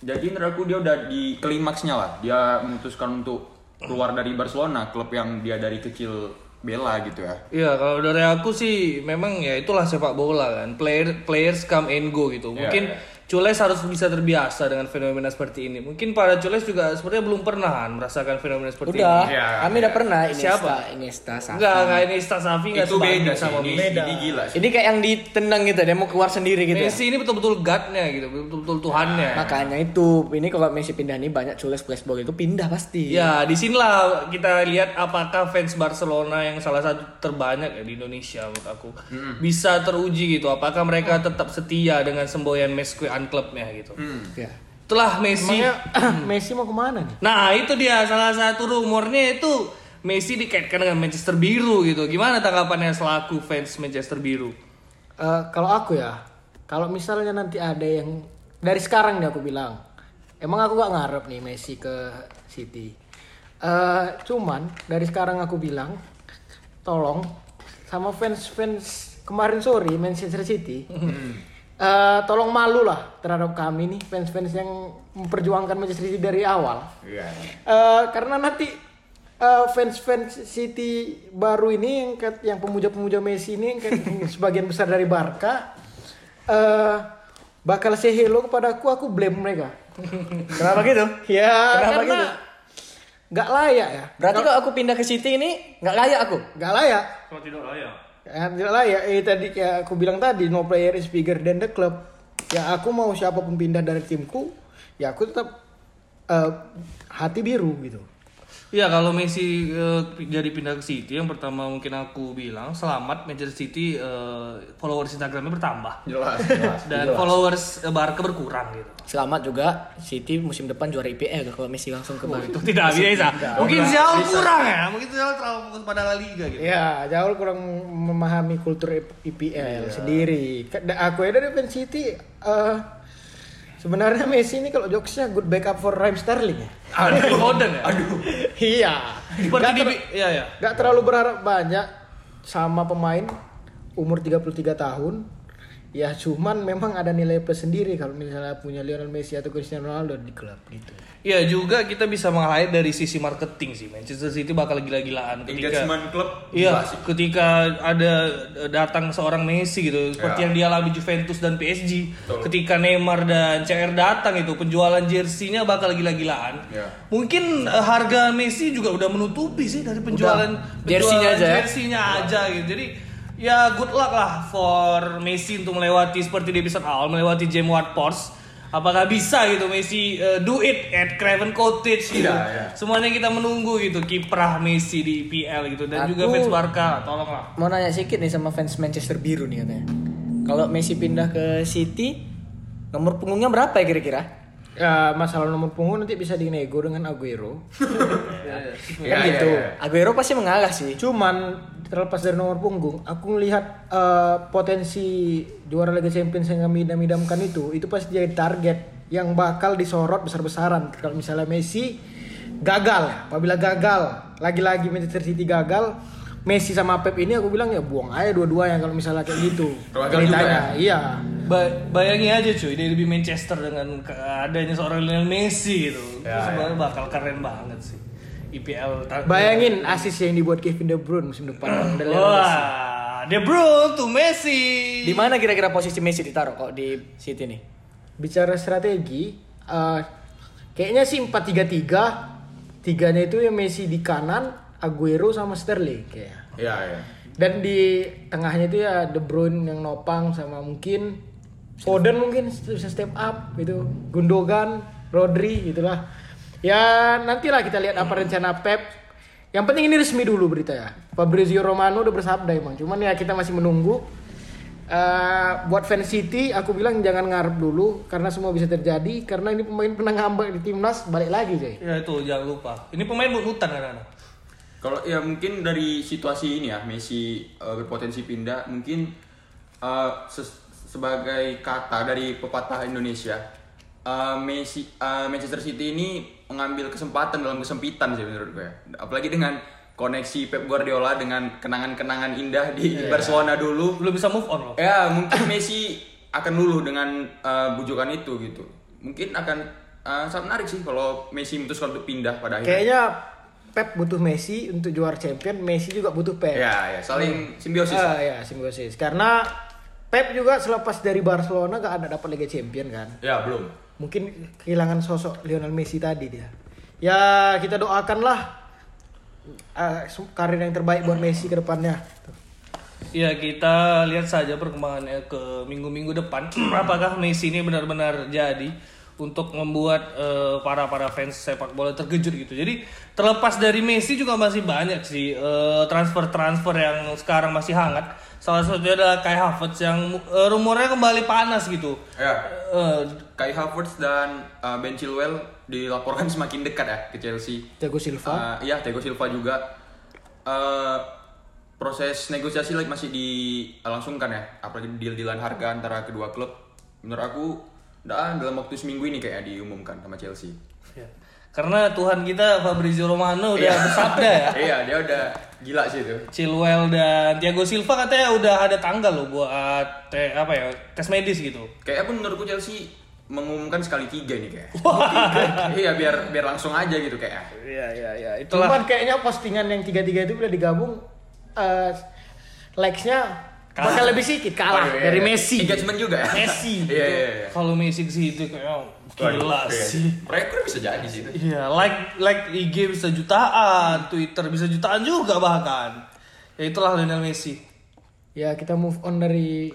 Jadi menurut aku dia udah di klimaksnya lah. Dia memutuskan untuk keluar dari Barcelona, klub yang dia dari kecil bela gitu ya. Iya, kalau dari aku sih memang ya itulah sepak bola kan. Player players come and go gitu. Iya, Mungkin iya. Cules harus bisa terbiasa dengan fenomena seperti ini. Mungkin para Cules juga sebenarnya belum pernah kan merasakan fenomena seperti Udah, ini. Iya, kami udah pernah Iniesta, Siapa? Iniesta, Xavi. Enggak, enggak ini Safi enggak itu beda sama Ini, Messi. ini gila sih. Ini kayak yang ditendang gitu, dia mau keluar sendiri gitu. ya. Messi ini betul-betul God-nya gitu, betul-betul Tuhannya. Makanya itu, ini kalau Messi pindah nih banyak cules flashball itu pindah pasti. Ya, di sinilah kita lihat apakah fans Barcelona yang salah satu terbanyak ya di Indonesia menurut aku bisa teruji gitu. Apakah mereka tetap setia dengan semboyan Clubnya gitu. Ya. Itulah Messi. emangnya Messi mau ke mana nih? Nah, itu dia salah satu rumornya itu Messi dikaitkan dengan Manchester Biru gitu. Gimana tanggapannya selaku fans Manchester Biru? Eh, kalau aku ya, kalau misalnya nanti ada yang dari sekarang nih aku bilang, emang aku gak ngarep nih Messi ke City. Eh, cuman dari sekarang aku bilang, tolong sama fans-fans kemarin sore Manchester City, eh, tolong malu lah terhadap kami nih fans-fans yang memperjuangkan Manchester City dari awal. Iya. Eh, karena nanti eh, fans-fans City baru ini yang yang pemuja-pemuja Messi ini yang sebagian besar dari Barca eh bakal say hello kepadaku aku blame mereka. Kenapa gitu? Ya Kenapa karena gitu? nggak layak ya. Berarti kalau aku pindah ke City ini nggak layak aku. Nggak layak. Kalau tidak layak. Ya, tidak layak. Eh tadi kayak aku bilang tadi no player is bigger than the club. Ya aku mau siapa pun pindah dari timku, ya aku tetap eh, hati biru gitu. Ya kalau Messi eh, jadi pindah ke City yang pertama mungkin aku bilang selamat Manchester City eh, followers Instagramnya bertambah Jelas, jelas. dan followers eh, Barca berkurang gitu. Selamat juga City musim depan juara IPL kalau Messi langsung ke Barca. Itu tidak bisa. Mungkin jauh kurang ya, mungkin jauh terlalu fokus pada La Liga gitu. Ya, jauh kurang memahami kultur IPL sendiri. Ka- da- Aku ya dari fans City eh, sebenarnya Messi ini kalau jokesnya good backup for Raheem Sterling ya. Aduh, Foden ya. Aduh. Iya. Seperti Gak, di ter- ya ya. gak terlalu berharap banyak sama pemain umur 33 tahun. Ya cuman memang ada nilai plus sendiri kalau misalnya punya Lionel Messi atau Cristiano Ronaldo di klub gitu. Ya juga kita bisa meng-highlight dari sisi marketing sih. Manchester City bakal gila-gilaan ketika Engagement klub Iya, ketika ada eh, datang seorang Messi gitu, seperti Ya. yang dialami Juventus dan PSG. Ketika Neymar dan CR datang itu, penjualan jersinya bakal gila-gilaan. Ya. Mungkin eh, harga Messi juga udah menutupi sih dari penjualan Jersinya penjualan aja ya? jersinya aja gitu. Jadi ya good luck lah for Messi untuk melewati seperti di episode awal melewati James Ward Porsche. Apakah bisa gitu Messi eh, do it at Craven Cottage gitu. Iya, iya. Semuanya kita menunggu gitu kiprah Messi di IPL gitu dan juga Aku- fans Barca tolonglah. Mau nanya sedikit nih sama fans Manchester Biru nih katanya. Kalau Messi pindah ke City, nomor punggungnya berapa ya kira-kira? Ya masalah nomor punggung nanti bisa dinego dengan Aguero. Iya, Kan iya, gitu. iya. Aguero pasti mengalah sih. Cuman terlepas dari nomor punggung, aku ngelihat eh, potensi juara Liga Champions yang kami idam-idamkan itu, itu pasti jadi target yang bakal disorot besar-besaran. Kalau misalnya Messi gagal, ya. apabila gagal, lagi-lagi Manchester City gagal, Messi sama Pep ini aku bilang ya buang aja dua-duanya kalau misalnya kayak gitu. Gagal juga Ceritanya, Iya. Ba- bayangin aja cuy dari di Manchester dengan keadaannya seorang Lionel Messi gitu. itu sebenarnya bakal keren banget sih. IPL Bayangin asis yang dibuat Kevin De Bruyne musim depan. Wah, De Bruyne tuh Messi. Di mana kira-kira posisi Messi ditaruh kok di City nih? bicara strategi eh, kayaknya sih 4-3-3 tiganya itu ya Messi di kanan Aguero sama Sterling kayak Iya, iya. dan di tengahnya itu ya De Bruyne yang nopang sama mungkin Foden mungkin bisa step up gitu Gundogan Rodri gitulah ya nantilah kita lihat apa rencana Pep. Yang penting ini resmi dulu berita ya. Fabrizio Romano udah bersabda emang cuman ya kita masih menunggu. Eh, buat fans City aku bilang jangan ngarep dulu karena semua bisa terjadi karena ini pemain pernah ngambek di timnas balik lagi coy Ya itu jangan lupa. Ini pemain bunutan kan anak. Kalau ya mungkin dari situasi ini ya Messi eh, berpotensi pindah mungkin eh, ses- sebagai kata dari pepatah Indonesia eh, Messi eh, Manchester City ini mengambil kesempatan dalam kesempitan sih menurut gue. Apalagi dengan koneksi Pep Guardiola dengan kenangan-kenangan indah di Barcelona dulu. Belum bisa move on loh. Ya mungkin Messi akan luluh dengan eh, bujukan itu gitu. Mungkin akan eh, sangat menarik sih kalau Messi memutuskan untuk pindah pada akhirnya. kayaknya Pep butuh Messi untuk juara champion Messi juga butuh Pep Ya, ya saling simbiosis. ah, ya simbiosis karena Pep juga selepas dari Barcelona gak ada dapat Liga Champion kan Ya belum. Mungkin kehilangan sosok Lionel Messi tadi dia ya kita doakanlah eh, karir yang terbaik buat Messi ke depannya Ya kita lihat saja perkembangannya ke minggu-minggu depan. Apakah Messi ini benar-benar jadi untuk membuat eh, para para fans sepak bola terkejut gitu. Jadi terlepas dari Messi juga masih banyak sih eh, transfer-transfer yang sekarang masih hangat. Salah satunya adalah Kai Havertz yang eh, rumornya kembali panas gitu. Ya. Eh, Kai Havertz dan uh, Ben Chilwell dilaporkan semakin dekat ya ke Chelsea. Thiago Silva Uh, iya, Thiago Silva juga. Uh, proses negosiasi lagi masih dilangsungkan ya, apalagi deal-dealan harga antara kedua klub. Menurut aku, dah dalam waktu seminggu ini kayak diumumkan sama Chelsea. ya. Karena Tuhan kita Fabrizio Romano udah Iya. bersabda ya. iya, dia udah gila sih itu. Chilwell dan Thiago Silva katanya udah ada tanggal loh buat te, apa ya tes medis gitu. Kayak aku menurutku Chelsea mengumumkan sekali tiga nih kayak. iya, biar biar langsung aja gitu kayak. Iya iya iya itulah. Cuman kayaknya postingan yang tiga-tiga itu udah digabung eh likes-nya Kalah. bakal lebih sedikit kalah Waduh, iya, dari iya. Messi. Engagement juga ya. Messi. Iya, iya, iya. Kalau Messi ke situ kayak oh, gila Waduh, iya. sih. Rekor bisa jadi sih itu. Iya, like like IG bisa jutaan, Twitter bisa jutaan juga bahkan. Ya itulah Lionel Messi. Ya kita move on dari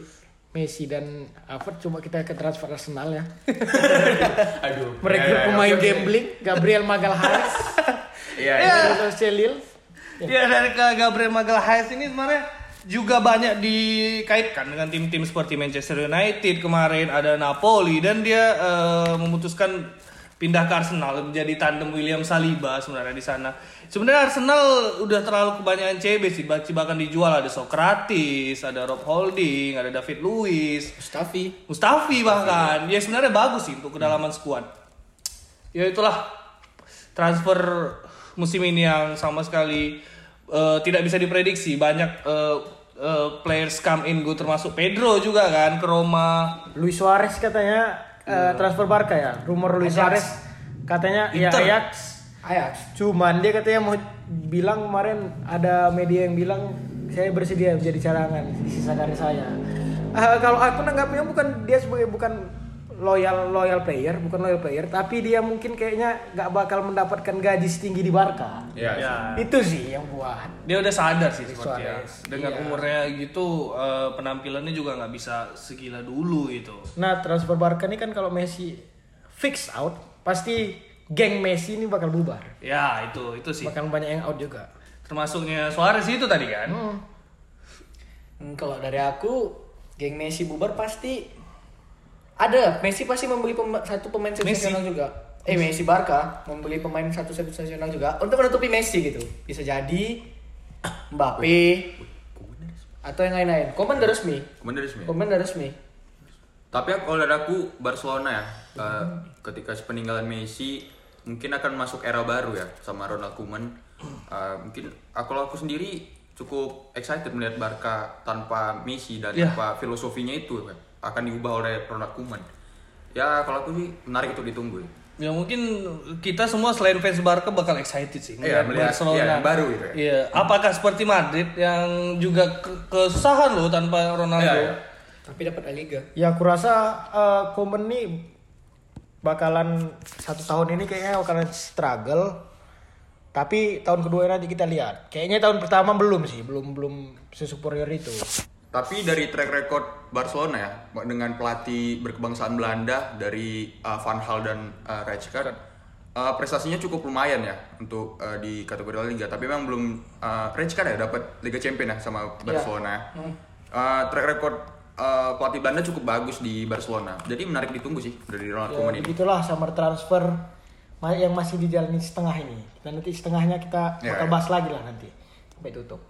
Messi dan Havertz coba kita ke transfer Arsenal ya. Aduh. Merekrut Iya, iya, pemain oke. gambling Gabriel Magalhaes Iya, Iya. iya. dari Celil. Ya dari ke Gabriel Magalhaes ini sebenarnya juga banyak dikaitkan dengan tim-tim seperti Manchester United kemarin ada Napoli dan dia eh, memutuskan pindah ke Arsenal menjadi tandem William Saliba sebenarnya di sana. Sebenarnya Arsenal udah terlalu kebanyakan CB sih, bahkan bahkan dijual ada Socrates, ada Rob Holding, ada David Luiz, Mustafi. Mustafi bahkan. Ya sebenarnya bagus sih untuk kedalaman skuad. Ya itulah transfer musim ini yang sama sekali eh, tidak bisa diprediksi. Banyak eh, eh, players come in go termasuk Pedro juga kan ke Roma. Luis Suarez katanya eh, transfer Barca ya. Rumor Luis Suarez katanya ya Inter. Ajax. Ajax. Cuman dia katanya mau bilang kemarin ada media yang bilang saya bersedia menjadi cadangan di sisa karir saya. Eh, kalau aku nanggapnya bukan dia sebagai bukan loyal loyal player, bukan loyal player, tapi dia mungkin kayaknya nggak bakal mendapatkan gaji setinggi di Barca. Iya. Ya, Itu sih yang buat. dia udah sadar sih sepertinya. Suarez. Dengan Iya. umurnya gitu eh, penampilannya juga nggak bisa segila dulu itu. Nah transfer Barca ini kan kalau Messi fix out, pasti geng Messi ini bakal bubar. Ya itu itu sih. Bakal banyak yang out juga. Termasuknya Suarez itu tadi kan. Hmm, kalau dari aku, geng Messi bubar pasti ada Messi pasti membeli pema- satu pemain Messi? sensasional juga. Eh Messi Barca membeli pemain satu sensasional juga untuk menutupi Messi gitu. Bisa jadi Mbappe atau yang lain-lain. Komen udah resmi. Kemudian resmi. Komen udah resmi. Tapi kalau dari aku Barcelona ya, eh, ketika peninggalan Messi mungkin akan masuk era baru ya sama Ronald Koeman. Eh, mungkin aku kalau aku sendiri cukup excited melihat Barca tanpa Messi dan Ya. tanpa filosofinya itu ya, akan diubah oleh Ronald Koeman. Ya kalau aku sih menarik untuk ditunggu. Ya mungkin kita semua selain fans Barca bakal excited sih Iya, melihat- iya, yang baru gitu ya. Iya, apakah seperti Madrid yang juga ke- kesusahan loh tanpa Ronaldo? Iya, iya. Tapi dapat Liga. Ya aku rasa eh, Komen nih bakalan satu tahun ini kayaknya bakalan struggle. Tapi tahun kedua nanti kita lihat. Kayaknya tahun pertama belum sih, belum belum sesuperior itu. Tapi dari track record Barcelona ya dengan pelatih berkebangsaan Belanda dari uh, Van Hal dan uh, Rijkaard uh, prestasinya cukup lumayan ya untuk uh, di kategori La Liga. Tapi memang belum uh, Rijkaard ya dapat Liga Champion ya sama Barcelona. Uh, track record uh, pelatih Belanda cukup bagus di Barcelona. Jadi menarik ditunggu sih dari Ronald Ya, Koeman ini. begitulah summer transfer yang masih dijalani setengah ini. Dan nanti setengahnya kita Ya, bakal ya. bahas lagi lah nanti sampai tutup.